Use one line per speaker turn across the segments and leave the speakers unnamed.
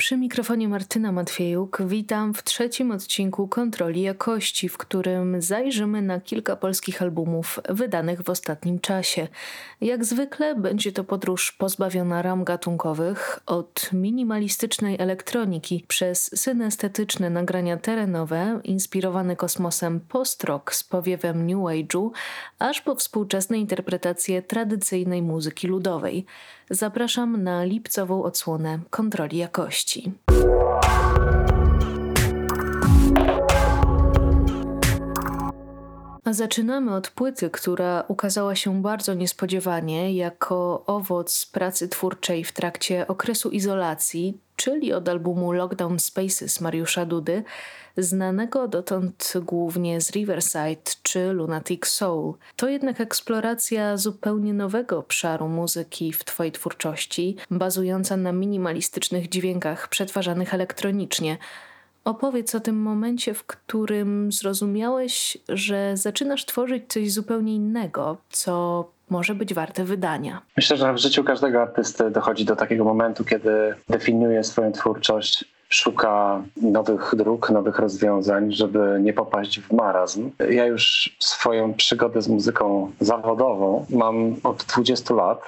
Przy mikrofonie Martyna Matwiejuk witam w trzecim odcinku Kontroli Jakości, w którym zajrzymy na kilka polskich albumów wydanych w ostatnim czasie. Jak zwykle będzie to podróż pozbawiona ram gatunkowych, od minimalistycznej elektroniki przez synestetyczne nagrania terenowe, inspirowane kosmosem post-rock z powiewem New Age'u, aż po współczesne interpretacje tradycyjnej muzyki ludowej. Zapraszam na lipcową odsłonę kontroli jakości. A zaczynamy od płyty, która ukazała się bardzo niespodziewanie jako owoc pracy twórczej w trakcie okresu izolacji, czyli od albumu Lockdown Spaces Mariusza Dudy, znanego dotąd głównie z Riverside czy Lunatic Soul. To jednak eksploracja zupełnie nowego obszaru muzyki w Twojej twórczości, bazująca na minimalistycznych dźwiękach przetwarzanych elektronicznie. Opowiedz o tym momencie, w którym zrozumiałeś, że zaczynasz tworzyć coś zupełnie innego, co może być warte wydania.
Myślę, że w życiu każdego artysty dochodzi do takiego momentu, kiedy definiuje swoją twórczość szuka nowych dróg, nowych rozwiązań, żeby nie popaść w marazm. Ja już swoją przygodę z muzyką zawodową mam od 20 lat.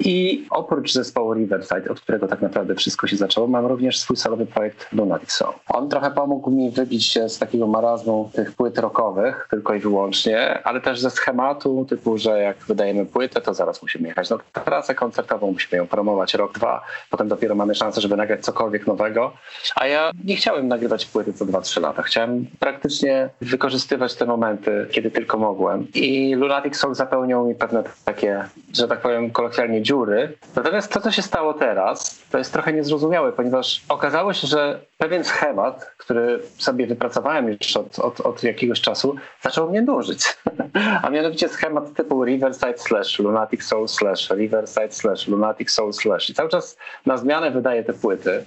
I oprócz zespołu Riverside, od którego tak naprawdę wszystko się zaczęło, mam również swój solowy projekt Lunatic Soul. On trochę pomógł mi wybić się z takiego marazmu tych płyt rockowych, tylko i wyłącznie, ale też ze schematu typu, że jak wydajemy płytę, to zaraz musimy jechać na trasę koncertową, musimy ją promować rok, dwa, potem dopiero mamy szansę, żeby nagrać cokolwiek nowego. A ja nie chciałem nagrywać płyty co dwa, trzy lata. Chciałem praktycznie wykorzystywać te momenty, kiedy tylko mogłem. I Lunatic Soul zapełniał mi pewne takie, że tak powiem kolokwialnie dziury. Natomiast to, co się stało teraz, to jest trochę niezrozumiałe, ponieważ okazało się, że pewien schemat, który sobie wypracowałem już od, od, od jakiegoś czasu, zaczął mnie dłużyć. A mianowicie schemat typu Riverside slash Lunatic Soul slash Riverside slash Lunatic Soul slash. I cały czas na zmianę wydaję te płyty.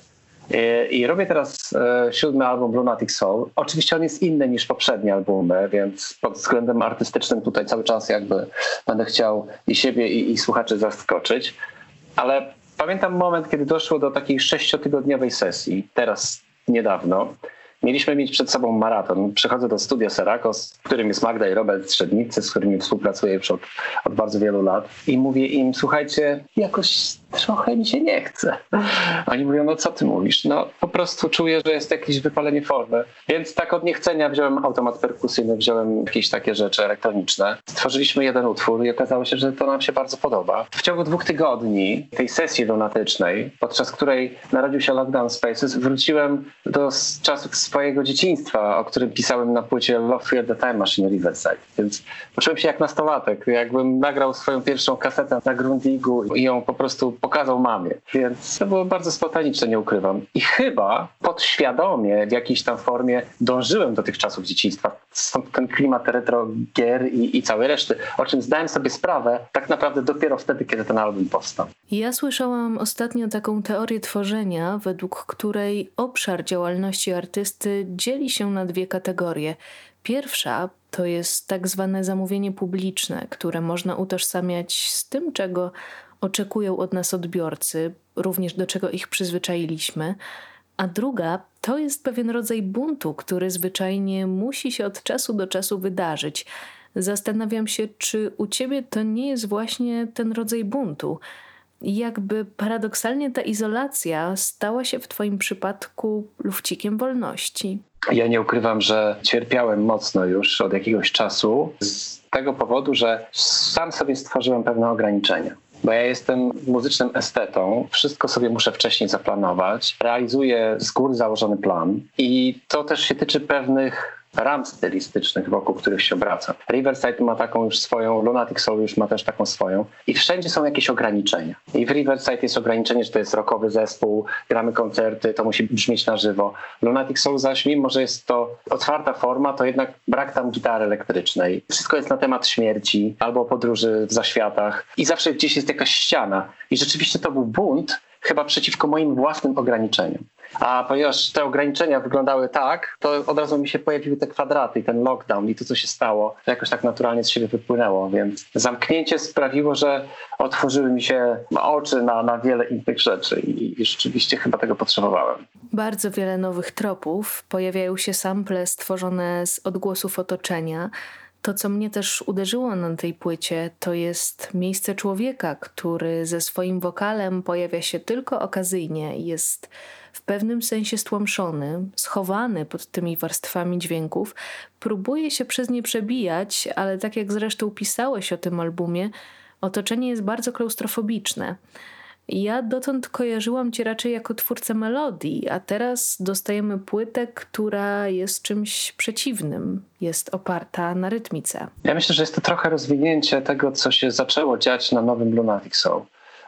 I, I robię teraz e, siódmy album Lunatic Soul. Oczywiście on jest inny niż poprzednie albumy, więc pod względem artystycznym tutaj cały czas jakby będę chciał i siebie i, i słuchaczy zaskoczyć. Ale pamiętam moment, kiedy doszło do takiej sześciotygodniowej sesji, teraz niedawno, Mieliśmy mieć przed sobą maraton. Przychodzę do studia Serakos, w którym jest Magda i Robert Strzednicy, z którymi współpracuję już od, od bardzo wielu lat. I mówię im, słuchajcie, jakoś trochę mi się nie chce. Oni mówią, no co ty mówisz? No po prostu czuję, że jest jakieś wypalenie formy. Więc tak od niechcenia wziąłem automat perkusyjny, wziąłem jakieś takie rzeczy elektroniczne. Stworzyliśmy jeden utwór i okazało się, że to nam się bardzo podoba. W ciągu dwóch tygodni tej sesji lunatycznej, podczas której narodził się Lockdown Spaces, wróciłem do czasów swojego dzieciństwa, o którym pisałem na płycie Love Fear the Time Machine Riverside. Więc poczułem się jak nastolatek, jakbym nagrał swoją pierwszą kasetę na Grundigu i ją po prostu pokazał mamie. Więc to było bardzo spontaniczne, nie ukrywam. I chyba podświadomie w jakiejś tam formie dążyłem do tych czasów dzieciństwa. Stąd ten klimat retro gier i, i całej reszty, o czym zdałem sobie sprawę tak naprawdę dopiero wtedy, kiedy ten album powstał.
Ja słyszałam ostatnio taką teorię tworzenia, według której obszar działalności artysty dzieli się na dwie kategorie. Pierwsza to jest tak zwane zamówienie publiczne, które można utożsamiać z tym, czego oczekują od nas odbiorcy, również do czego ich przyzwyczailiśmy. A druga to jest pewien rodzaj buntu, który zwyczajnie musi się od czasu do czasu wydarzyć. Zastanawiam się, czy u ciebie to nie jest właśnie ten rodzaj buntu. Jakby paradoksalnie ta izolacja stała się w Twoim przypadku lufcikiem wolności.
Ja nie ukrywam, że cierpiałem mocno już od jakiegoś czasu z tego powodu, że sam sobie stworzyłem pewne ograniczenia bo ja jestem muzycznym estetą, wszystko sobie muszę wcześniej zaplanować, realizuję z góry założony plan i to też się tyczy pewnych ram stylistycznych, wokół których się obraca. Riverside ma taką już swoją, Lunatic Soul już ma też taką swoją i wszędzie są jakieś ograniczenia. I w Riverside jest ograniczenie, że to jest rockowy zespół, gramy koncerty, to musi brzmieć na żywo. Lunatic Soul zaś, mimo że jest to otwarta forma, to jednak brak tam gitary elektrycznej. Wszystko jest na temat śmierci albo podróży w zaświatach i zawsze gdzieś jest jakaś ściana. I rzeczywiście to był bunt, chyba przeciwko moim własnym ograniczeniom. A ponieważ te ograniczenia wyglądały tak, to od razu mi się pojawiły te kwadraty i ten lockdown i to, co się stało, jakoś tak naturalnie z siebie wypłynęło. Więc zamknięcie sprawiło, że otworzyły mi się oczy na, na wiele innych rzeczy i, i rzeczywiście chyba tego potrzebowałem.
Bardzo wiele nowych tropów. Pojawiają się sample stworzone z odgłosów otoczenia. To, co mnie też uderzyło na tej płycie, to jest miejsce człowieka, który ze swoim wokalem pojawia się tylko okazyjnie, jest pewnym sensie stłamszony, schowany pod tymi warstwami dźwięków, próbuje się przez nie przebijać, ale tak jak zresztą pisałeś o tym albumie, otoczenie jest bardzo klaustrofobiczne. Ja dotąd kojarzyłam cię raczej jako twórcę melodii, a teraz dostajemy płytę, która jest czymś przeciwnym. Jest oparta na rytmice.
Ja myślę, że jest to trochę rozwinięcie tego, co się zaczęło dziać na nowym Lunatic Soul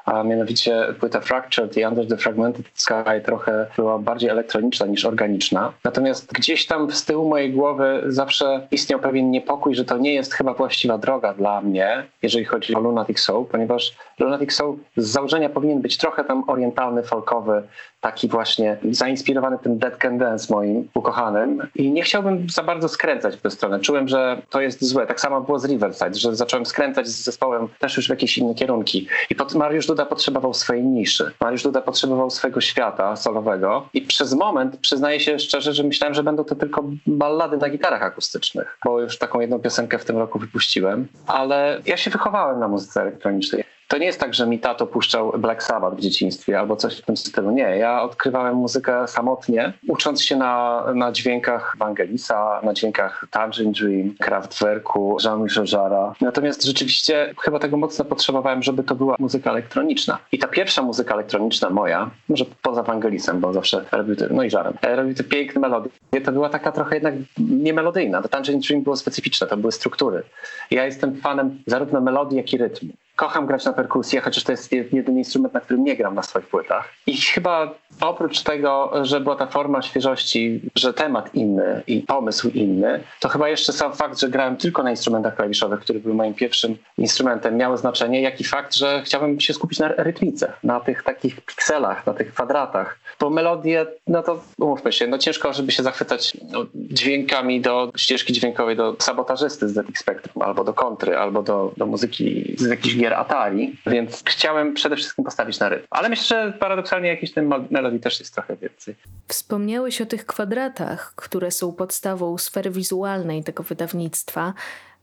a mianowicie płyta Fractured i Under the Fragmented Sky trochę była bardziej elektroniczna niż organiczna. Natomiast gdzieś tam z tyłu mojej głowy zawsze istniał pewien niepokój, że to nie jest chyba właściwa droga dla mnie, jeżeli chodzi o Lunatic Soul, ponieważ Lunatic Soul z założenia powinien być trochę tam orientalny, folkowy, taki właśnie zainspirowany tym Dead Can Dance moim ukochanym i nie chciałbym za bardzo skręcać w tę stronę. Czułem, że to jest złe. Tak samo było z Riverside, że zacząłem skręcać z zespołem też już w jakieś inne kierunki. I pod Mariusz Duda potrzebował swojej niszy. Mariusz Duda potrzebował swojego świata solowego i przez moment przyznaję się szczerze, że myślałem, że będą to tylko ballady na gitarach akustycznych, bo już taką jedną piosenkę w tym roku wypuściłem, ale ja się wychowałem na muzyce elektronicznej. To nie jest tak, że mi tato puszczał Black Sabbath w dzieciństwie albo coś w tym stylu. Nie, ja odkrywałem muzykę samotnie, ucząc się na, na dźwiękach Vangelisa, na dźwiękach Tangerine Dream, Kraftwerku, Jean-Michel Jarre. Natomiast rzeczywiście chyba tego mocno potrzebowałem, żeby to była muzyka elektroniczna. I ta pierwsza muzyka elektroniczna moja, może poza Vangelisem, bo zawsze robił te, no i Żarem, e, robił te piękne melodie. To była taka trochę jednak niemelodyjna. To Tangerine Dream było specyficzne, to były struktury. Ja jestem fanem zarówno melodii, jak i rytmu kocham grać na perkusję, chociaż to jest jedyny instrument, na którym nie gram na swoich płytach. I chyba oprócz tego, że była ta forma świeżości, że temat inny i pomysł inny, to chyba jeszcze sam fakt, że grałem tylko na instrumentach klawiszowych, który był moim pierwszym instrumentem, miało znaczenie, jak i fakt, że chciałem się skupić na rytmice, na tych takich pikselach, na tych kwadratach. Bo melodię, no to umówmy się, no ciężko, żeby się zachwycać no, dźwiękami do ścieżki dźwiękowej do sabotażysty z ZX Spectrum, albo do kontry, albo do, do muzyki z jakichś gier Atari, więc chciałem przede wszystkim postawić na rytm. Ale myślę, że paradoksalnie jakiś ten melodii też jest trochę więcej.
Wspomniałeś o tych kwadratach, które są podstawą sfery wizualnej tego wydawnictwa.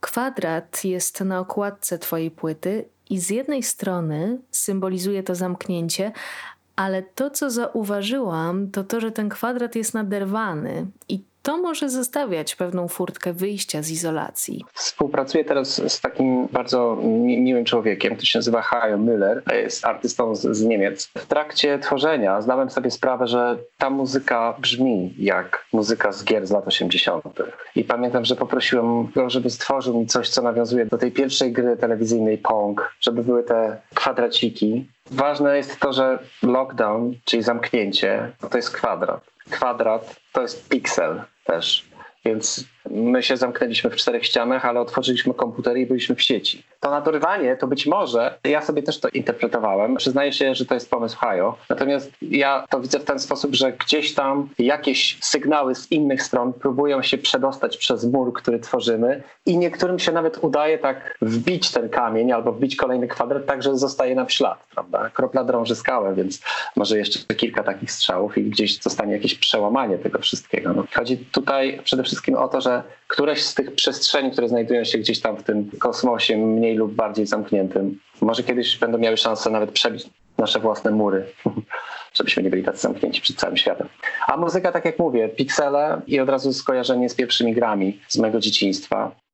Kwadrat jest na okładce twojej płyty i z jednej strony symbolizuje to zamknięcie, ale to, co zauważyłam, to to, że ten kwadrat jest naderwany i to może zostawiać pewną furtkę wyjścia z izolacji.
Współpracuję teraz z takim bardzo mi miłym człowiekiem, który się nazywa Hajo Müller, jest artystą z, z, Niemiec. W trakcie tworzenia zdałem sobie sprawę, że ta muzyka brzmi jak muzyka z gier z lat 80. I pamiętam, że poprosiłem go, żeby stworzył mi coś, co nawiązuje do tej pierwszej gry telewizyjnej Pong, żeby były te kwadraciki. Ważne jest to, że lockdown, czyli zamknięcie, to jest kwadrat. Kwadrat to jest piksel też. Więc my się zamknęliśmy w czterech ścianach, ale otworzyliśmy komputery i byliśmy w sieci. To nadorywanie to być może, ja sobie też to interpretowałem. Przyznaję się, że to jest pomysł Hajo. Natomiast ja to widzę w ten sposób, że gdzieś tam jakieś sygnały z innych stron próbują się przedostać przez mur, który tworzymy i niektórym się nawet udaje tak wbić ten kamień albo wbić kolejny kwadrat, tak że zostaje nam ślad, prawda? Kropla drąży skałę, więc może jeszcze kilka takich strzałów i gdzieś zostanie jakieś przełamanie tego wszystkiego. No, chodzi tutaj przede wszystkim o to, że któreś z tych przestrzeni, które znajdują się gdzieś tam w tym kosmosie mniej lub bardziej zamkniętym, może kiedyś będą miały szansę nawet przebić nasze własne mury, żebyśmy nie byli tacy zamknięci przed całym światem. A muzyka, tak jak mówię, piksele i od razu skojarzenie z pierwszymi grami z mojego dzieciństwa.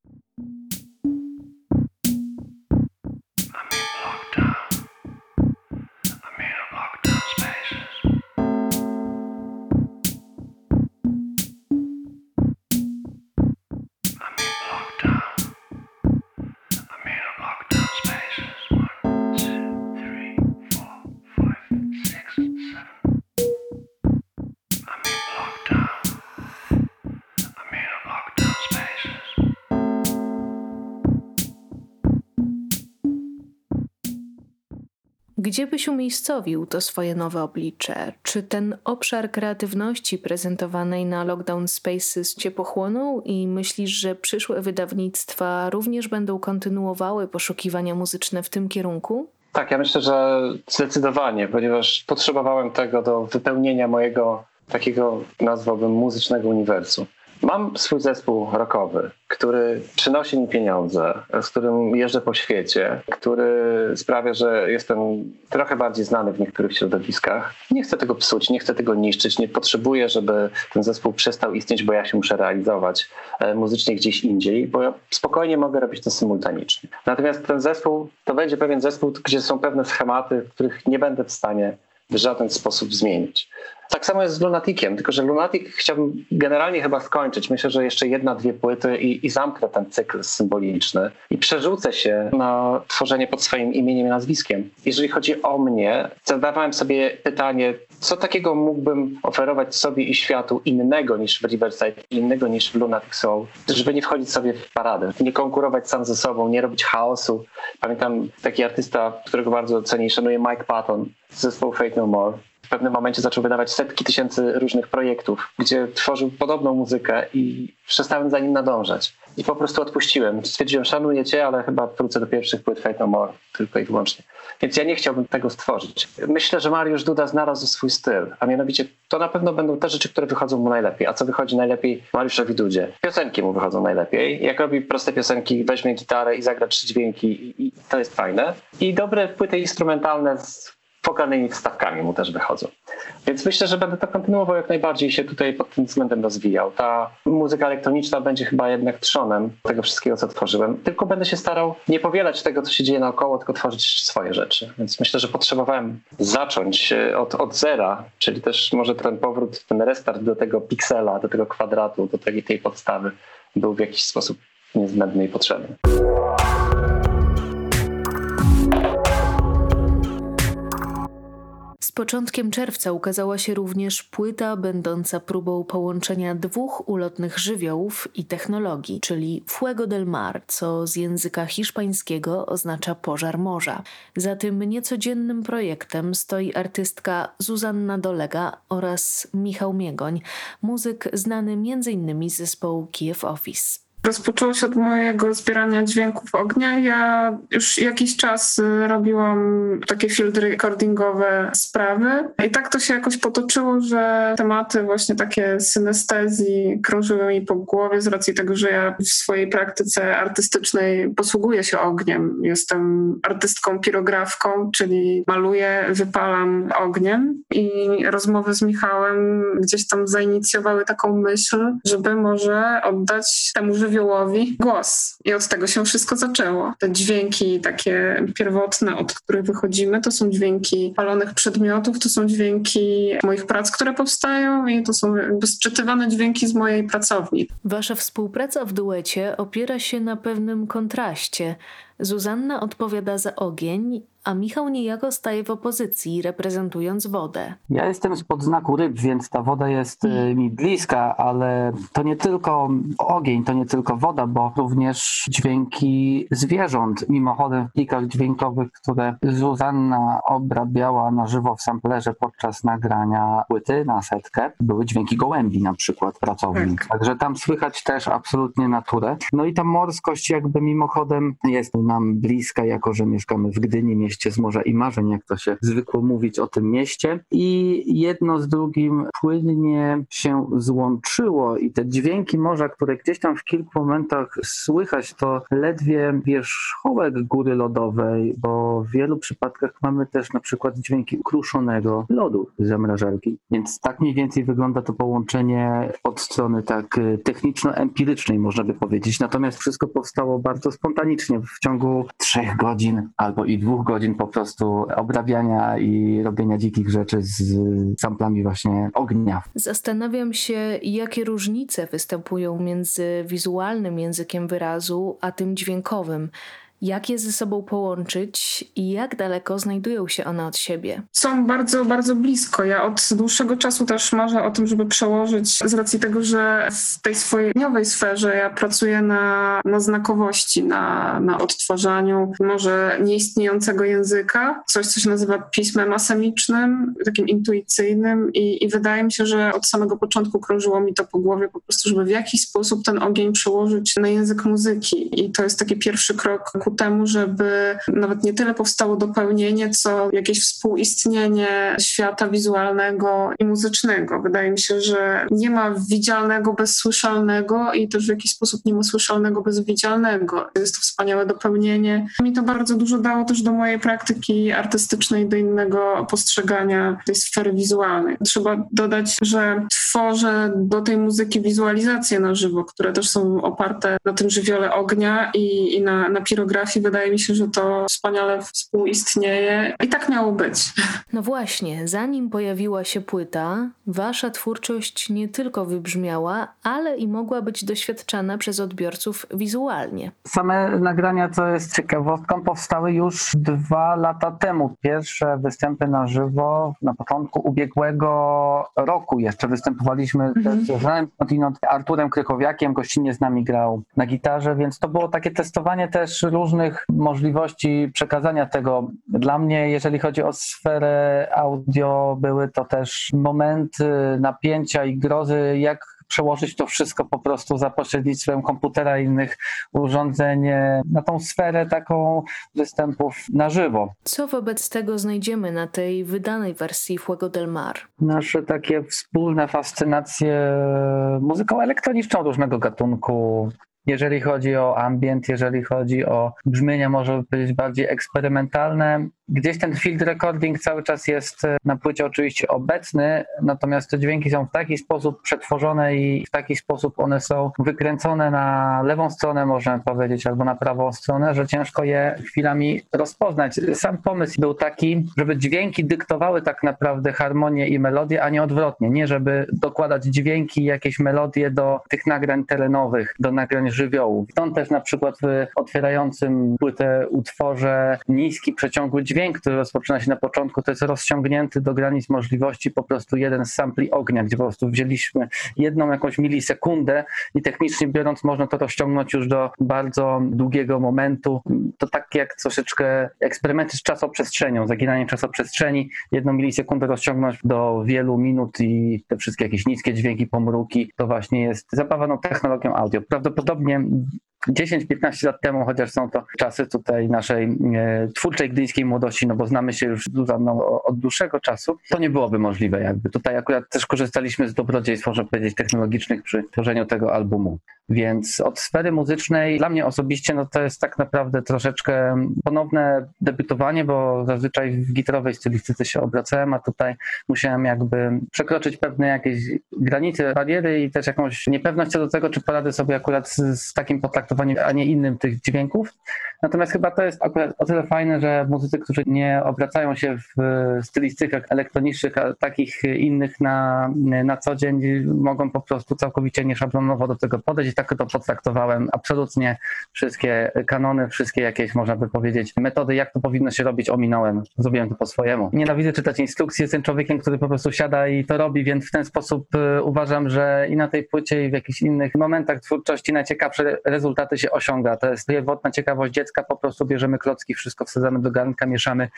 Gdzie byś umiejscowił to swoje nowe oblicze? Czy ten obszar kreatywności prezentowanej na Lockdown Spaces cię pochłonął i myślisz, że przyszłe wydawnictwa również będą kontynuowały poszukiwania muzyczne w tym kierunku?
Tak, ja myślę, że zdecydowanie, ponieważ potrzebowałem tego do wypełnienia mojego takiego, nazwałbym, muzycznego uniwersum. Mam swój zespół rockowy, który przynosi mi pieniądze, z którym jeżdżę po świecie, który sprawia, że jestem trochę bardziej znany w niektórych środowiskach. Nie chcę tego psuć, nie chcę tego niszczyć, nie potrzebuję, żeby ten zespół przestał istnieć, bo ja się muszę realizować e, muzycznie gdzieś indziej, bo ja spokojnie mogę robić to symultanicznie. Natomiast ten zespół to będzie pewien zespół, gdzie są pewne schematy, których nie będę w stanie w żaden sposób zmienić. Tak samo jest z Lunatikiem, tylko że Lunatic chciałbym generalnie chyba skończyć. Myślę, że jeszcze jedna, dwie płyty i, i zamknę ten cykl symboliczny i przerzucę się na tworzenie pod swoim imieniem i nazwiskiem. Jeżeli chodzi o mnie, zadawałem sobie pytanie, co takiego mógłbym oferować sobie i światu innego niż w Riverside, innego niż w Lunatic Soul, żeby nie wchodzić sobie w paradę, nie konkurować sam ze sobą, nie robić chaosu. Pamiętam taki artysta, którego bardzo cenię i szanuję, Mike Patton z zespołu Fate No More w pewnym momencie zaczął wydawać setki tysięcy różnych projektów, gdzie tworzył podobną muzykę i przestałem za nim nadążać. I po prostu odpuściłem. Stwierdziłem, szanuję cię, ale chyba wrócę do pierwszych płyt Fate No More, tylko i wyłącznie. Więc ja nie chciałbym tego stworzyć. Myślę, że Mariusz Duda znalazł swój styl, a mianowicie to na pewno będą te rzeczy, które wychodzą mu najlepiej. A co wychodzi najlepiej Mariuszowi Dudzie? Piosenki mu wychodzą najlepiej. Jak robi proste piosenki, weźmie gitarę i zagra trzy dźwięki i, to jest fajne. I dobre płyty instrumentalne z wokalnymi wstawkami mu też wychodzą. Więc myślę, że będę to kontynuował jak najbardziej się tutaj pod tym względem rozwijał. Ta muzyka elektroniczna będzie chyba jednak trzonem tego wszystkiego, co tworzyłem. Tylko będę się starał nie powielać tego, co się dzieje naokoło, tylko tworzyć swoje rzeczy. Więc myślę, że potrzebowałem zacząć e, od, od zera, czyli też może ten powrót, ten restart do tego piksela, do tego kwadratu, do tej, tej podstawy był w jakiś sposób niezbędny i potrzebny.
Z początkiem czerwca ukazała się również płyta będąca próbą połączenia dwóch ulotnych żywiołów i technologii, czyli Fuego del Mar, co z języka hiszpańskiego oznacza pożar morza. Za tym niecodziennym projektem stoi artystka Zuzanna Dolega oraz Michał Miegoń, muzyk znany m.in. z zespołu Kiev Office.
Rozpoczęło się od mojego zbierania dźwięków ognia. Ja już jakiś czas y, robiłam takie field recordingowe sprawy i tak to się jakoś potoczyło, że tematy właśnie takie synestezji krążyły mi po głowie z racji tego, że ja w swojej praktyce artystycznej posługuję się ogniem. Jestem artystką pirografką, czyli maluję, wypalam ogniem i rozmowy z Michałem gdzieś tam zainicjowały taką myśl, żeby może oddać temu żywiołowi żywiołowi głos. I od tego się wszystko zaczęło. Te dźwięki takie pierwotne, od których wychodzimy, to są dźwięki palonych przedmiotów, to są dźwięki moich prac, które powstają i to są jakby sczytywane dźwięki z mojej pracowni.
Wasza współpraca w duecie opiera się na pewnym kontraście. Zuzanna odpowiada za ogień, a Michał niejako staje w opozycji, reprezentując wodę.
Ja jestem spod znaku ryb, więc ta woda jest y, mi bliska, ale to nie tylko ogień, to nie tylko woda, bo również dźwięki zwierząt. Mimochodem w plikach dźwiękowych, które Zuzanna obrabiała na żywo w samplerze podczas nagrania płyty na setkę, były dźwięki gołębi na przykład pracowni.
Tak.
Także tam słychać też absolutnie naturę. No i ta morskość jakby mimochodem jest nam bliska, jako że mieszkamy w Gdyni, mieście z morza i marzeń, jak to się zwykło mówić o tym mieście. I jedno z drugim płynnie się złączyło i te dźwięki morza, które gdzieś tam w kilku momentach słychać, to ledwie wierzchołek góry lodowej, bo w wielu przypadkach mamy też na przykład dźwięki kruszonego lodu zamrażarki. Więc tak mniej więcej wygląda to połączenie od strony tak techniczno-empirycznej, można by powiedzieć. Natomiast wszystko powstało bardzo spontanicznie w ciągu trzech godzin albo i dwóch godzin po prostu obrabiania i robienia dzikich rzeczy z samplami właśnie ognia.
Zastanawiam się, jakie różnice występują między wizualnym językiem wyrazu a tym dźwiękowym. Jak je ze sobą połączyć i jak daleko znajdują się one od siebie?
Są bardzo, bardzo blisko. Ja od dłuższego czasu też marzę o tym, żeby przełożyć z racji tego, że w tej swojej dniowej sferze ja pracuję na, na znakowości, na, na odtwarzaniu może nieistniejącego języka, coś, co się nazywa pismem asemicznym, takim intuicyjnym i, i wydaje mi się, że od samego początku krążyło mi to po głowie po prostu, żeby w jakiś sposób ten ogień przełożyć na język muzyki i to jest taki pierwszy krok ku temu, żeby nawet nie tyle powstało dopełnienie, co jakieś współistnienie świata wizualnego i muzycznego. Wydaje mi się, że nie ma widzialnego bez słyszalnego i też w jakiś sposób nie ma słyszalnego bez widzialnego. Jest to wspaniałe dopełnienie. Mi to bardzo dużo dało też do mojej praktyki artystycznej, do innego postrzegania tej sfery wizualnej. Trzeba dodać, że tworzę do tej muzyki wizualizacje na żywo, które też są oparte na tym żywiole ognia i, i na, na pirografii. Wydaje mi się, że to wspaniale współistnieje i tak miało być.
No właśnie, zanim pojawiła się płyta, wasza twórczość nie tylko wybrzmiała, ale i mogła być doświadczana przez odbiorców wizualnie.
Same nagrania, co jest ciekawostką, powstały już dwa lata temu. Pierwsze występy na żywo na początku ubiegłego roku jeszcze występowaliśmy
Mhm.
też z znanym Arturem Krykowiakiem, gościnnie z nami grał na gitarze, więc to było takie testowanie też różnych możliwości przekazania tego. Dla mnie, jeżeli chodzi o sferę audio, były to też momenty napięcia i grozy, jak przełożyć to wszystko po prostu za pośrednictwem komputera i innych urządzeń na tą sferę taką występów na żywo.
Co wobec tego znajdziemy na tej wydanej wersji Fuego del Mar?
Nasze takie wspólne fascynacje muzyką elektroniczną różnego gatunku. Jeżeli chodzi o ambient, jeżeli chodzi o brzmienia, może być bardziej eksperymentalne. Gdzieś ten field recording cały czas jest e, na płycie oczywiście obecny, natomiast te dźwięki są w taki sposób przetworzone i w taki sposób one są wykręcone na lewą stronę, można powiedzieć, albo na prawą stronę, że ciężko je chwilami rozpoznać. Sam pomysł był taki, żeby dźwięki dyktowały tak naprawdę harmonię i melodię, a nie odwrotnie. Nie, żeby dokładać dźwięki, jakieś melodie do tych nagrań terenowych, do nagrań żywiołów. Stąd też na przykład w otwierającym płytę utworze niski, przeciągły dźwięk, który rozpoczyna się na początku, to jest rozciągnięty do granic możliwości po prostu jeden z sampli ognia, gdzie po prostu wzięliśmy jedną jakąś milisekundę i technicznie biorąc można to rozciągnąć już do bardzo długiego momentu. To tak jak troszeczkę eksperymenty z czasoprzestrzenią, zaginanie czasoprzestrzeni, jedną milisekundę rozciągnąć do wielu minut i te wszystkie jakieś niskie dźwięki, pomruki, to właśnie jest zabawa technologią audio. Prawdopodobnie 10-15 lat temu, chociaż są to czasy tutaj naszej e, twórczej gdyńskiej młodości, no bo znamy się już z Zuzanną od dłuższego czasu, to nie byłoby możliwe jakby. Tutaj akurat też korzystaliśmy z dobrodziejstw, można powiedzieć, technologicznych przy tworzeniu tego albumu. Więc od sfery muzycznej dla mnie osobiście no to jest tak naprawdę troszeczkę ponowne debiutowanie, bo zazwyczaj w gitarowej stylistyce się obracałem, a tutaj musiałem jakby przekroczyć pewne jakieś granice, bariery i też jakąś niepewność co do tego, czy poradzę sobie akurat z, z takim potraktowaniem, a nie innym tych dźwięków. Natomiast chyba to jest akurat o tyle fajne, że muzycy, którzy nie obracają się w stylistykach elektronicznych, a takich innych na, na co dzień, mogą po prostu całkowicie nieszablonowo do tego podejść i tak to potraktowałem. Absolutnie wszystkie kanony, wszystkie jakieś, można by powiedzieć, metody, jak to powinno się robić, ominąłem. Zrobiłem to po swojemu. Nienawidzę czytać instrukcje, jestem człowiekiem, który po prostu siada i to robi, więc w ten sposób y, uważam, że i na tej płycie, i w jakichś innych momentach twórczości najciekawsze rezultaty się osiąga. To jest pierwotna ciekawość dziecka, po prostu bierzemy klocki, wszystko wsadzamy do garnka, mieszamy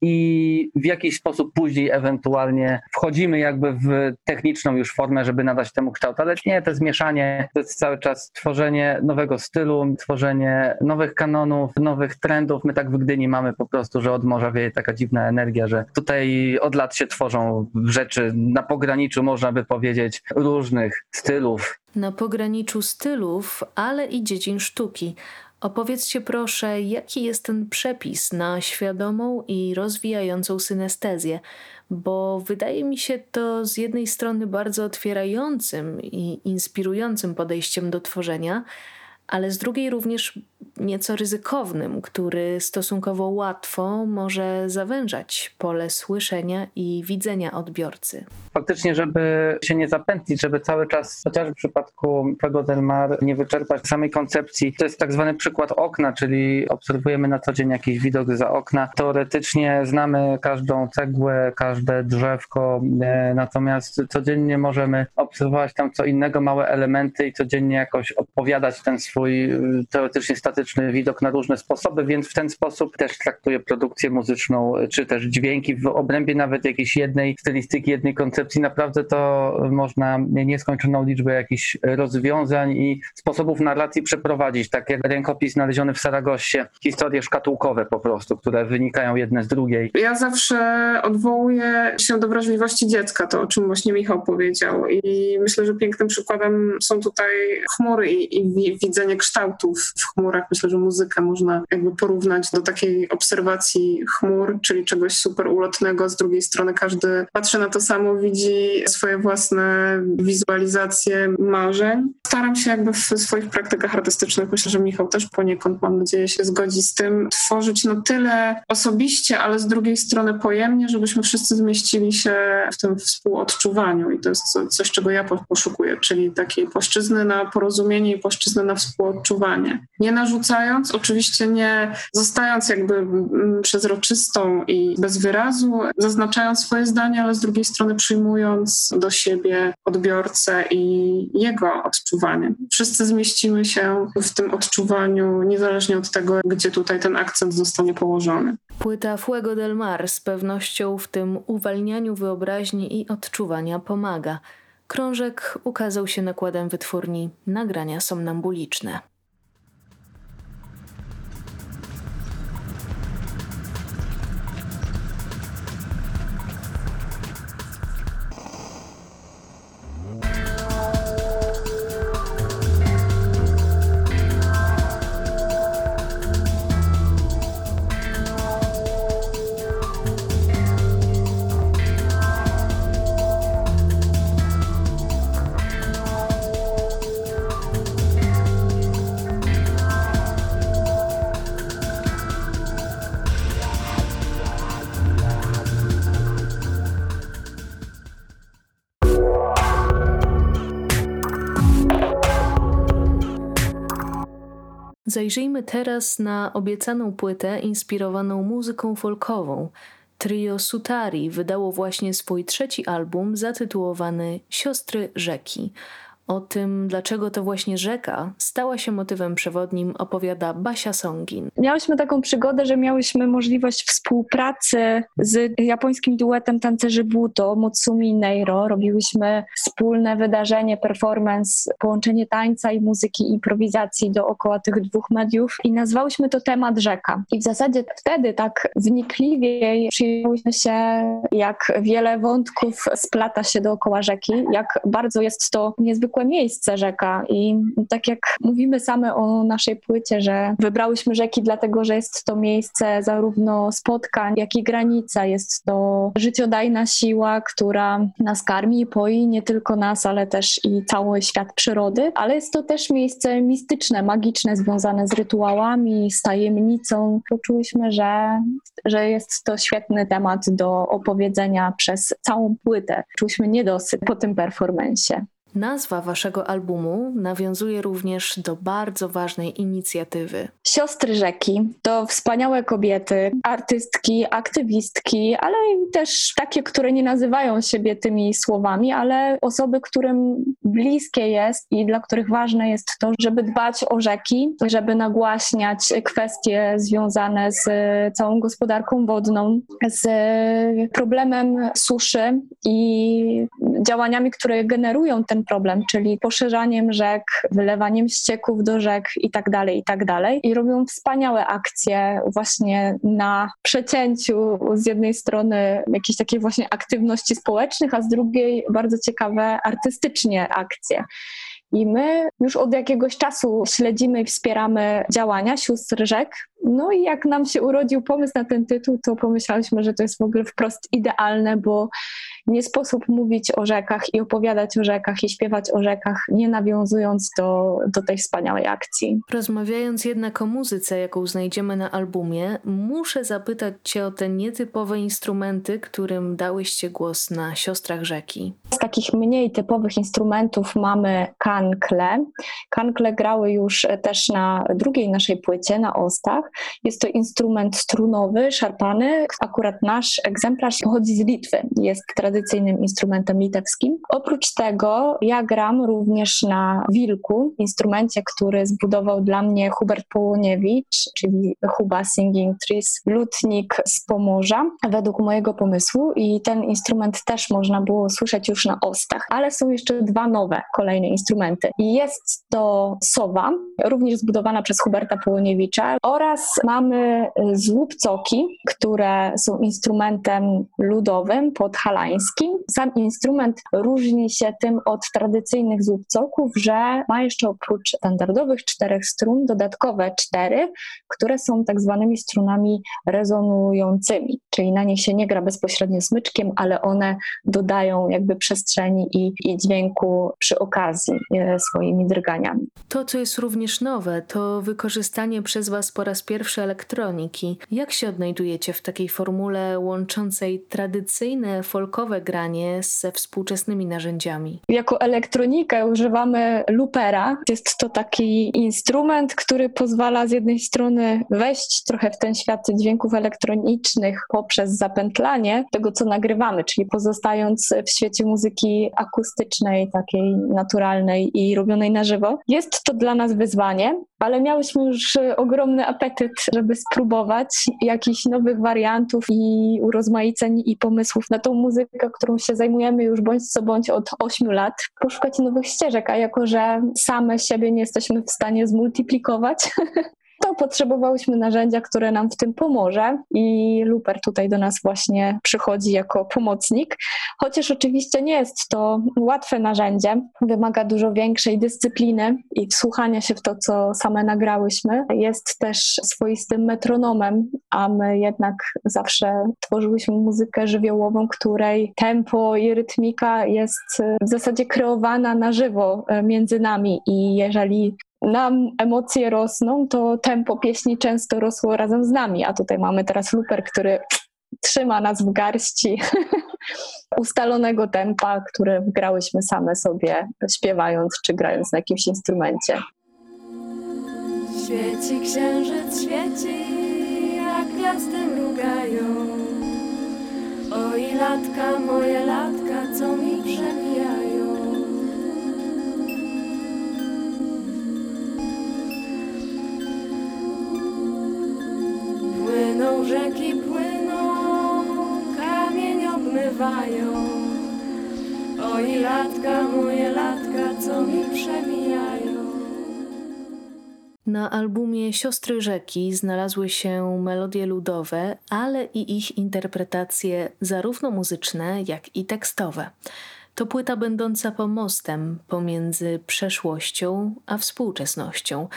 i w jakiś sposób później ewentualnie wchodzimy jakby w techniczną już formę, żeby nadać temu kształt, ale nie, to jest mieszanie, to jest cały czas tworzenie nowego stylu, tworzenie nowych kanonów, nowych trendów. My tak w Gdyni mamy po prostu, że od morza wieje taka dziwna energia, że tutaj od lat się tworzą rzeczy na pograniczu, można by powiedzieć, różnych stylów.
Na pograniczu stylów, ale i dziedzin sztuki. Opowiedzcie proszę, jaki jest ten przepis na świadomą i rozwijającą synestezję, bo wydaje mi się to z jednej strony bardzo otwierającym i inspirującym podejściem do tworzenia, ale z drugiej również nieco ryzykownym, który stosunkowo łatwo może zawężać pole słyszenia i widzenia odbiorcy.
Faktycznie, żeby się nie zapętlić, żeby cały czas, chociażby w przypadku Fuego del Mar, nie wyczerpać samej koncepcji. To jest tak zwany przykład okna, czyli obserwujemy na co dzień jakiś widok za okna. Teoretycznie znamy każdą cegłę, każde drzewko, e, natomiast codziennie możemy obserwować tam co innego, małe elementy i codziennie jakoś opowiadać ten swój e, teoretycznie statyczny widok na różne sposoby, więc w ten sposób też traktuję produkcję muzyczną, e, czy też dźwięki w obrębie nawet jakiejś jednej stylistyki, jednej koncepcji. Naprawdę to można nieskończoną liczbę jakichś rozwiązań i sposobów narracji przeprowadzić, tak jak rękopis znaleziony w Saragossie, historie szkatułkowe po prostu, które wynikają jedne z drugiej.
Ja zawsze odwołuję się do wrażliwości dziecka, to o czym właśnie Michał powiedział. I myślę, że pięknym przykładem są tutaj chmury i, i wi- kształtów w chmurach. Myślę, że muzykę można jakby porównać do takiej obserwacji chmur, czyli czegoś super ulotnego. Z drugiej strony każdy patrzy na to samo, widzi swoje własne wizualizacje marzeń. Staram się jakby w swoich praktykach artystycznych, myślę, że Michał też poniekąd, mam nadzieję, się zgodzi z tym, tworzyć no tyle osobiście, ale z drugiej strony pojemnie, żebyśmy wszyscy zmieścili się w tym współodczuwaniu i to jest co- coś, czego ja po- poszukuję, czyli takiej płaszczyzny na porozumienie i płaszczyzny na współodczuwanie. Nie narzucając, oczywiście nie zostając jakby mm, przezroczystą i bez wyrazu, zaznaczając swoje zdanie, ale z drugiej strony przyjmując do siebie odbiorcę i jego odczuwanie. Wszyscy zmieścimy się w tym odczuwaniu, niezależnie od tego, gdzie tutaj ten akcent zostanie położony.
Płyta Fuego del Mar z pewnością w tym uwalnianiu wyobraźni i odczuwania pomaga. Krążek ukazał się nakładem wytwórni Nagrania Somnambuliczne. Zajrzyjmy teraz na obiecaną płytę inspirowaną muzyką folkową. Trio Sutari wydało właśnie swój trzeci album zatytułowany Siostry Rzeki. O tym, dlaczego to właśnie rzeka stała się motywem przewodnim, opowiada Basia Songin.
Miałyśmy taką przygodę, że miałyśmy możliwość współpracy z japońskim duetem tancerzy Buto, Mutsumi i Neiro. Robiłyśmy wspólne wydarzenie, performance, połączenie tańca i muzyki improwizacji dookoła tych dwóch mediów i nazwałyśmy to temat rzeka. I w zasadzie wtedy tak wnikliwiej przyjęłyśmy się, jak wiele wątków splata się dookoła rzeki, jak bardzo jest to niezwykłe miejsce rzeka i tak jak mówimy same o naszej płycie, że wybrałyśmy rzeki dlatego, że jest to miejsce zarówno spotkań, jak i granica. Jest to życiodajna siła, która nas karmi i poi, nie tylko nas, ale też i cały świat przyrody, ale jest to też miejsce mistyczne, magiczne, związane z rytuałami, z tajemnicą. Poczułyśmy, że, że jest to świetny temat do opowiedzenia przez całą płytę. Czułyśmy niedosyt po tym performensie.
Nazwa waszego albumu nawiązuje również do bardzo ważnej inicjatywy.
Siostry Rzeki to wspaniałe kobiety, artystki, aktywistki, ale też takie, które nie nazywają siebie tymi słowami, ale osoby, którym bliskie jest i dla których ważne jest to, żeby dbać o rzeki, żeby nagłaśniać kwestie związane z całą gospodarką wodną, z problemem suszy i działaniami, które generują ten problem, czyli poszerzaniem rzek, wylewaniem ścieków do rzek i tak dalej, i tak dalej. I robią wspaniałe akcje właśnie na przecięciu z jednej strony jakiejś takiej właśnie aktywności społecznych, a z drugiej bardzo ciekawe artystycznie akcje. I my już od jakiegoś czasu śledzimy i wspieramy działania sióstr rzek No i jak nam się urodził pomysł na ten tytuł, to pomyśleliśmy, że to jest w ogóle wprost idealne, bo nie sposób mówić o rzekach i opowiadać o rzekach i śpiewać o rzekach, nie nawiązując do, do tej wspaniałej akcji.
Rozmawiając jednak o muzyce, jaką znajdziemy na albumie, muszę zapytać Cię o te nietypowe instrumenty, którym dałyście głos na Siostrach Rzeki.
Z takich mniej typowych instrumentów mamy kankle. Kankle grały już też na drugiej naszej płycie, na Ostach. Jest to instrument strunowy, szarpany. Akurat nasz egzemplarz pochodzi z Litwy. Jest tradycyjnym instrumentem litewskim. Oprócz tego ja gram również na wilku, instrumencie, który zbudował dla mnie Hubert Połoniewicz, czyli Huba Singing Trees, lutnik z Pomorza, według mojego pomysłu i ten instrument też można było słyszeć już na ostach, ale są jeszcze dwa nowe, kolejne instrumenty. Jest to sowa, również zbudowana przez Huberta Połoniewicza oraz mamy złupcoki, które są instrumentem ludowym, podhalańskim. Sam instrument różni się tym od tradycyjnych złupcoków, że ma jeszcze oprócz standardowych czterech strun dodatkowe cztery, które są tak zwanymi strunami rezonującymi, czyli na nich się nie gra bezpośrednio smyczkiem, ale one dodają jakby przestrzeni i, i dźwięku przy okazji e, swoimi drganiami.
To, co jest również nowe, to wykorzystanie przez Was po raz pierwszy elektroniki. Jak się odnajdujecie w takiej formule łączącej tradycyjne folkowe granie ze współczesnymi narzędziami?
Jako elektronikę używamy loopera. Jest to taki instrument, który pozwala z jednej strony wejść trochę w ten świat dźwięków elektronicznych poprzez zapętlanie tego, co nagrywamy, czyli pozostając w świecie muzyki akustycznej, takiej naturalnej i robionej na żywo. Jest to dla nas wyzwanie, ale miałyśmy już ogromny apetyt, żeby spróbować jakichś nowych wariantów i urozmaiceń i pomysłów na tą muzykę, którą się zajmujemy już bądź co bądź od 8 lat, poszukać nowych ścieżek, a jako, że same siebie nie jesteśmy w stanie zmultiplikować, potrzebowałyśmy narzędzia, które nam w tym pomoże. I Luper tutaj do nas właśnie przychodzi jako pomocnik, chociaż oczywiście nie jest to łatwe narzędzie, wymaga dużo większej dyscypliny i wsłuchania się w to, co same nagrałyśmy. Jest też swoistym metronomem, a my jednak zawsze tworzyłyśmy muzykę żywiołową, której tempo i rytmika jest w zasadzie kreowana na żywo e, między nami. I jeżeli nam emocje rosną, to tempo pieśni często rosło razem z nami, a tutaj mamy teraz luper, który trzyma nas w garści ustalonego tempa, które wgrałyśmy same sobie śpiewając czy grając na jakimś instrumencie.
Świeci księżyc, świeci, jak gwiazdy mrugają. Oj, latka, moje latka, co mi przemijają. Płyną rzeki, płyną, kamień obmywają. Oj, latka, moje latka, co mi przemijają.
Na albumie Siostry Rzeki znalazły się melodie ludowe, ale i ich interpretacje zarówno muzyczne, jak i tekstowe. To płyta będąca pomostem pomiędzy przeszłością a współczesnością.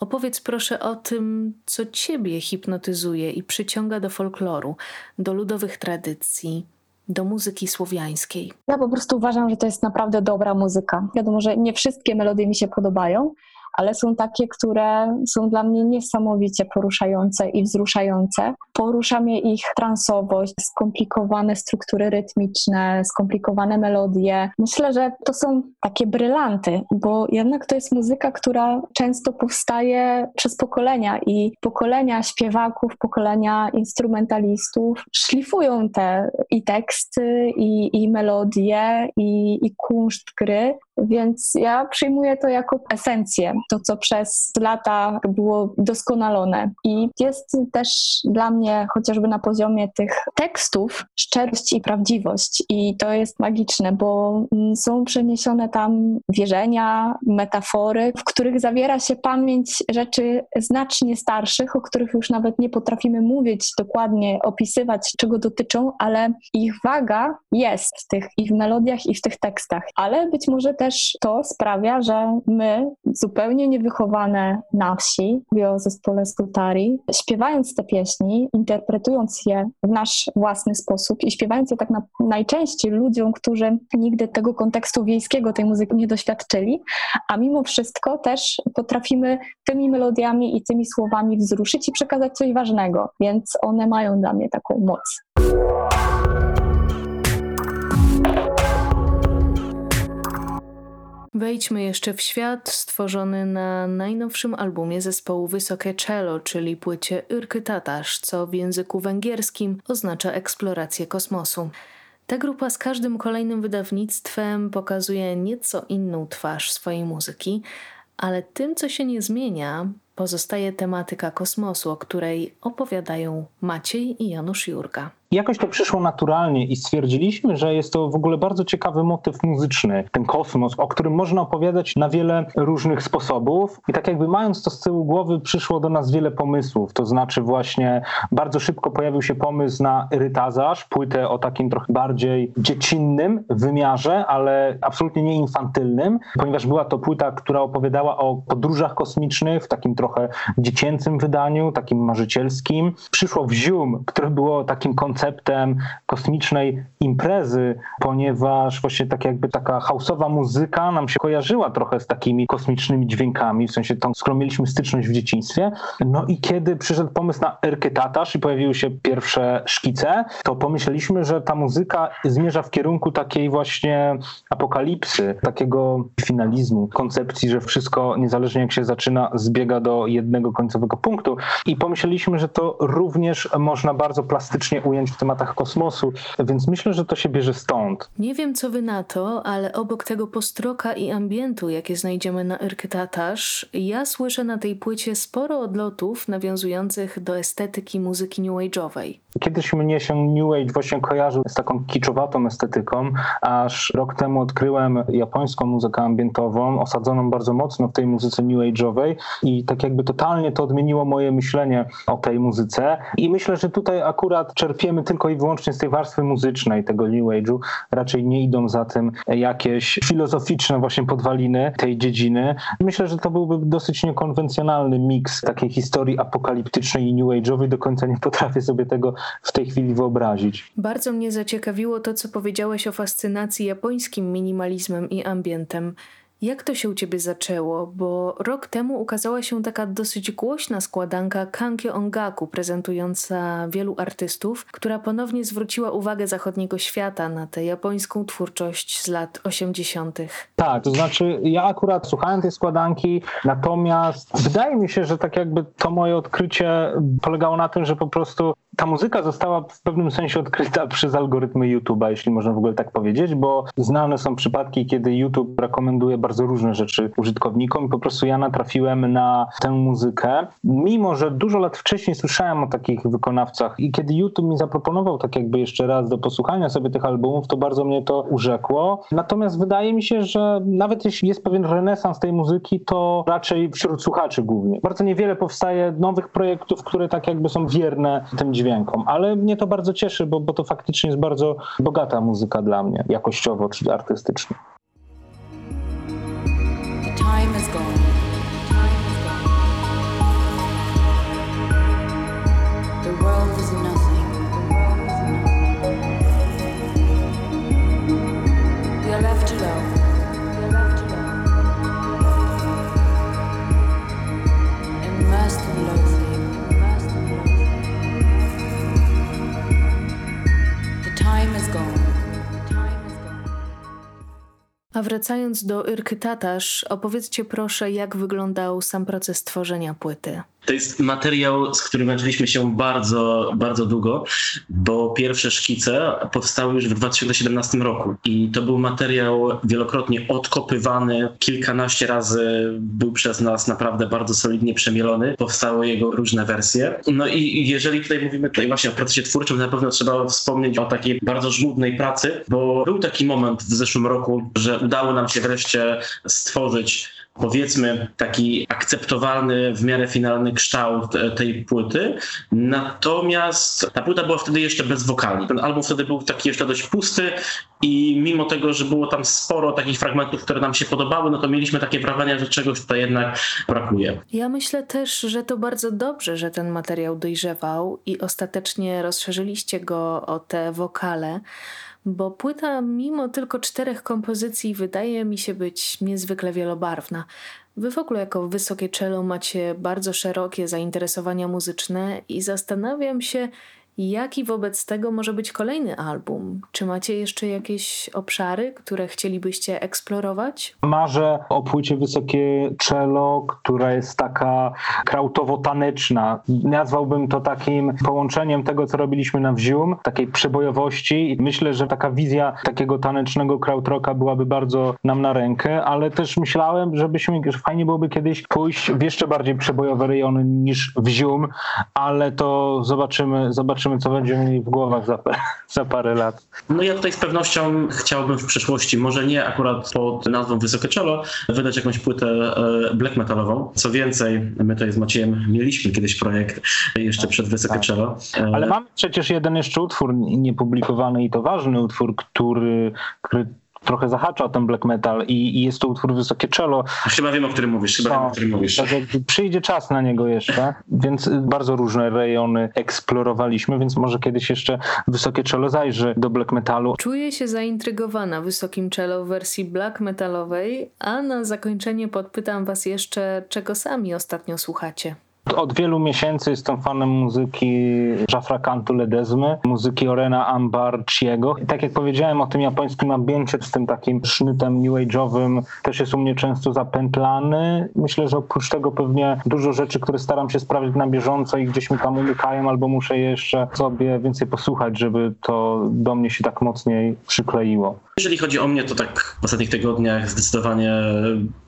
Opowiedz proszę o tym, co ciebie hipnotyzuje i przyciąga do folkloru, do ludowych tradycji, do muzyki słowiańskiej.
Ja po prostu uważam, że to jest naprawdę dobra muzyka. Wiadomo, że nie wszystkie melodie mi się podobają, ale są takie, które są dla mnie niesamowicie poruszające i wzruszające. Porusza mnie ich transowość, skomplikowane struktury rytmiczne, skomplikowane melodie. Myślę, że to są takie brylanty, bo jednak to jest muzyka, która często powstaje przez pokolenia i pokolenia śpiewaków, pokolenia instrumentalistów szlifują te i teksty, i, i melodie, i, i kunszt gry, więc ja przyjmuję to jako esencję, to co przez lata było doskonalone. I jest też dla mnie, chociażby na poziomie tych tekstów, szczerość i prawdziwość. I to jest magiczne, bo są przeniesione tam wierzenia, metafory, w których zawiera się pamięć rzeczy znacznie starszych, o których już nawet nie potrafimy mówić dokładnie, opisywać, czego dotyczą, ale ich waga jest w tych i w melodiach, i w tych tekstach. Ale być może też to sprawia, że my zupełnie zupełnie niewychowane na wsi, mówię o zespole Skutari, śpiewając te pieśni, interpretując je w nasz własny sposób i śpiewając je tak na, najczęściej ludziom, którzy nigdy tego kontekstu wiejskiego, tej muzyki nie doświadczyli, a mimo wszystko też potrafimy tymi melodiami i tymi słowami wzruszyć i przekazać coś ważnego, więc one mają dla mnie taką moc.
Wejdźmy jeszcze w świat stworzony na najnowszym albumie zespołu Wysokie Cello, czyli płycie Yrky Tatasz, co w języku węgierskim oznacza eksplorację kosmosu. Ta grupa z każdym kolejnym wydawnictwem pokazuje nieco inną twarz swojej muzyki, ale tym, co się nie zmienia, pozostaje tematyka kosmosu, o której opowiadają Maciej i Janusz Jurga.
Jakoś to przyszło naturalnie i stwierdziliśmy, że jest to w ogóle bardzo ciekawy motyw muzyczny, ten kosmos, o którym można opowiadać na wiele różnych sposobów. I tak jakby mając to z tyłu głowy, przyszło do nas wiele pomysłów. To znaczy właśnie bardzo szybko pojawił się pomysł na Rytazarz, płytę o takim trochę bardziej dziecinnym wymiarze, ale absolutnie nie infantylnym, ponieważ była to płyta, która opowiadała o podróżach kosmicznych w takim trochę dziecięcym wydaniu, takim marzycielskim. Przyszło Wzium, które było takim konceptem kosmicznej imprezy, ponieważ właśnie tak jakby taka hausowa muzyka nam się kojarzyła trochę z takimi kosmicznymi dźwiękami, w sensie tą, z którą mieliśmy styczność w dzieciństwie. No i kiedy przyszedł pomysł na Erky Tatasz i pojawiły się pierwsze szkice, to pomyśleliśmy, że ta muzyka zmierza w kierunku takiej właśnie apokalipsy, takiego finalizmu, koncepcji, że wszystko, niezależnie jak się zaczyna, zbiega do jednego końcowego punktu. I pomyśleliśmy, że to również można bardzo plastycznie ująć w tematach kosmosu, więc myślę, że to się bierze stąd.
Nie wiem, co wy na to, ale obok tego postroka i ambientu, jakie znajdziemy na Yrky Tatasz, ja słyszę na tej płycie sporo odlotów nawiązujących do estetyki muzyki new age'owej.
Kiedyś mnie się New Age właśnie kojarzył z taką kiczowatą estetyką, aż rok temu odkryłem japońską muzykę ambientową, osadzoną bardzo mocno w tej muzyce New Age'owej i tak jakby totalnie to odmieniło moje myślenie o tej muzyce i myślę, że tutaj akurat czerpiemy tylko i wyłącznie z tej warstwy muzycznej tego New Age'u, raczej nie idą za tym jakieś filozoficzne właśnie podwaliny tej dziedziny. Myślę, że to byłby dosyć niekonwencjonalny miks takiej historii apokaliptycznej i New Age'owej, do końca nie potrafię sobie tego w tej chwili wyobrazić.
Bardzo mnie zaciekawiło to, co powiedziałeś o fascynacji japońskim minimalizmem i ambientem. Jak to się u ciebie zaczęło? Bo rok temu ukazała się taka dosyć głośna składanka Kankyo Ongaku, prezentująca wielu artystów, która ponownie zwróciła uwagę zachodniego świata na tę japońską twórczość z lat 80.
Tak, to znaczy ja akurat słuchałem tej składanki, natomiast wydaje mi się, że tak jakby to moje odkrycie polegało na tym, że po prostu ta muzyka została w pewnym sensie odkryta przez algorytmy YouTube'a, jeśli można w ogóle tak powiedzieć, bo znane są przypadki, kiedy YouTube rekomenduje bardzo różne rzeczy użytkownikom i po prostu ja natrafiłem na tę muzykę, mimo że dużo lat wcześniej słyszałem o takich wykonawcach i kiedy YouTube mi zaproponował tak jakby jeszcze raz do posłuchania sobie tych albumów, to bardzo mnie to urzekło. Natomiast wydaje mi się, że nawet jeśli jest pewien renesans tej muzyki, to raczej wśród słuchaczy głównie. Bardzo niewiele powstaje nowych projektów, które tak jakby są wierne tym dźwiękom, ale mnie to bardzo cieszy, bo, bo to faktycznie jest bardzo bogata muzyka dla mnie, jakościowo czy artystycznie.
Time is gone.
A wracając do Yrky Tatasz, opowiedzcie proszę, jak wyglądał sam proces tworzenia płyty.
To jest materiał, z którym męczyliśmy się bardzo, bardzo długo, bo pierwsze szkice powstały już w 2017 roku i to był materiał wielokrotnie odkopywany, kilkanaście razy był przez nas naprawdę bardzo solidnie przemielony, powstały jego różne wersje. No i jeżeli tutaj mówimy tutaj właśnie o procesie twórczym, na pewno trzeba wspomnieć o takiej bardzo żmudnej pracy, bo był taki moment w zeszłym roku, że udało nam się wreszcie stworzyć
powiedzmy taki akceptowalny w miarę finalny kształt e, tej płyty. Natomiast ta płyta była wtedy jeszcze bez wokali. Ten album wtedy był taki jeszcze dość pusty i mimo tego, że było tam sporo takich fragmentów, które nam się podobały, no to mieliśmy takie wrażenie, że czegoś tutaj jednak brakuje.
Ja myślę też, że to bardzo dobrze, że ten materiał dojrzewał i ostatecznie rozszerzyliście go o te wokale, bo płyta mimo tylko czterech kompozycji wydaje mi się być niezwykle wielobarwna. Wy w ogóle jako wysokie cello macie bardzo szerokie zainteresowania muzyczne i zastanawiam się, jaki wobec tego może być kolejny album. Czy macie jeszcze jakieś obszary, które chcielibyście eksplorować?
Marzę o płycie Wysokie Cello, która jest taka krautowo-taneczna. Nazwałbym to takim połączeniem tego, co robiliśmy na Wzium, takiej przebojowości myślę, że taka wizja takiego tanecznego krautrocka byłaby bardzo nam na rękę, ale też myślałem, żebyśmy, że fajnie byłoby kiedyś pójść w jeszcze bardziej przebojowe rejony niż Wzium, ale to zobaczymy, zobaczymy co będziemy mieli w głowach za, za parę lat.
No ja tutaj z pewnością chciałbym w przyszłości, może nie akurat pod nazwą Wysokie Czelo, wydać jakąś płytę e, black metalową. Co więcej, my tutaj z Maciejem mieliśmy kiedyś projekt jeszcze przed Wysokie Czelo. E,
Ale mamy przecież jeden jeszcze utwór niepublikowany i to ważny utwór, który, który trochę zahacza o ten black metal i, i jest to utwór Wysokie Cello.
Chyba wiem, o którym mówisz, chyba
No,
wiem, o którym mówisz.
Tak jakby przyjdzie czas na niego jeszcze, więc bardzo różne rejony eksplorowaliśmy, więc może kiedyś jeszcze Wysokie Cello zajrzy do black metalu.
Czuję się zaintrygowana wysokim cello w wersji black metalowej, a na zakończenie podpytam was jeszcze, czego sami ostatnio słuchacie.
Od wielu miesięcy jestem fanem muzyki Jafra Cantu Ledezmy, muzyki Orena Ambarciego. I tak jak powiedziałem o tym japońskim ambiencie z tym takim sznytem new age'owym, też jest u mnie często zapętlany. Myślę, że oprócz tego pewnie dużo rzeczy, które staram się sprawdzić na bieżąco i gdzieś mi tam umykają, albo muszę je jeszcze sobie więcej posłuchać, żeby to do mnie się tak mocniej przykleiło.
Jeżeli chodzi o mnie, to tak w ostatnich tygodniach zdecydowanie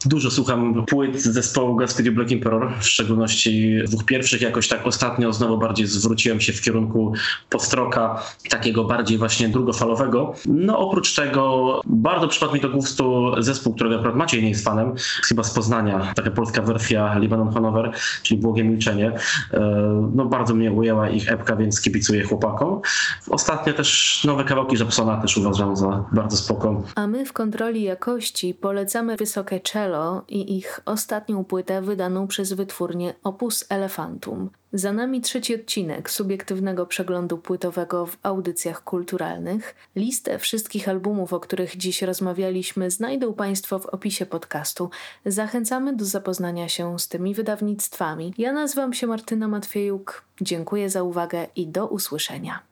dużo słucham płyt zespołu Gaspiri Black Emperor, w szczególności dwóch pierwszych. Jakoś tak ostatnio znowu bardziej zwróciłem się w kierunku postroka, takiego bardziej właśnie drugofalowego. No oprócz tego bardzo przypadł mi do gustu zespół, którego akurat Maciej nie jest fanem, chyba z Poznania, taka polska wersja Libanon Hanover, czyli Błogie Milczenie. E, No bardzo mnie ujęła ich epka, więc kibicuję chłopakom. Ostatnio też nowe kawałki Żabsona też uważam za bardzo spoko.
A my w kontroli jakości polecamy Wysokie Cello i ich ostatnią płytę wydaną przez wytwórnię Opus Elefantum. Za nami trzeci odcinek subiektywnego przeglądu płytowego w audycjach kulturalnych. Listę wszystkich albumów, o których dziś rozmawialiśmy, znajdą Państwo w opisie podcastu. Zachęcamy do zapoznania się z tymi wydawnictwami. Ja nazywam się Martyna Matwiejuk. Dziękuję za uwagę i do usłyszenia.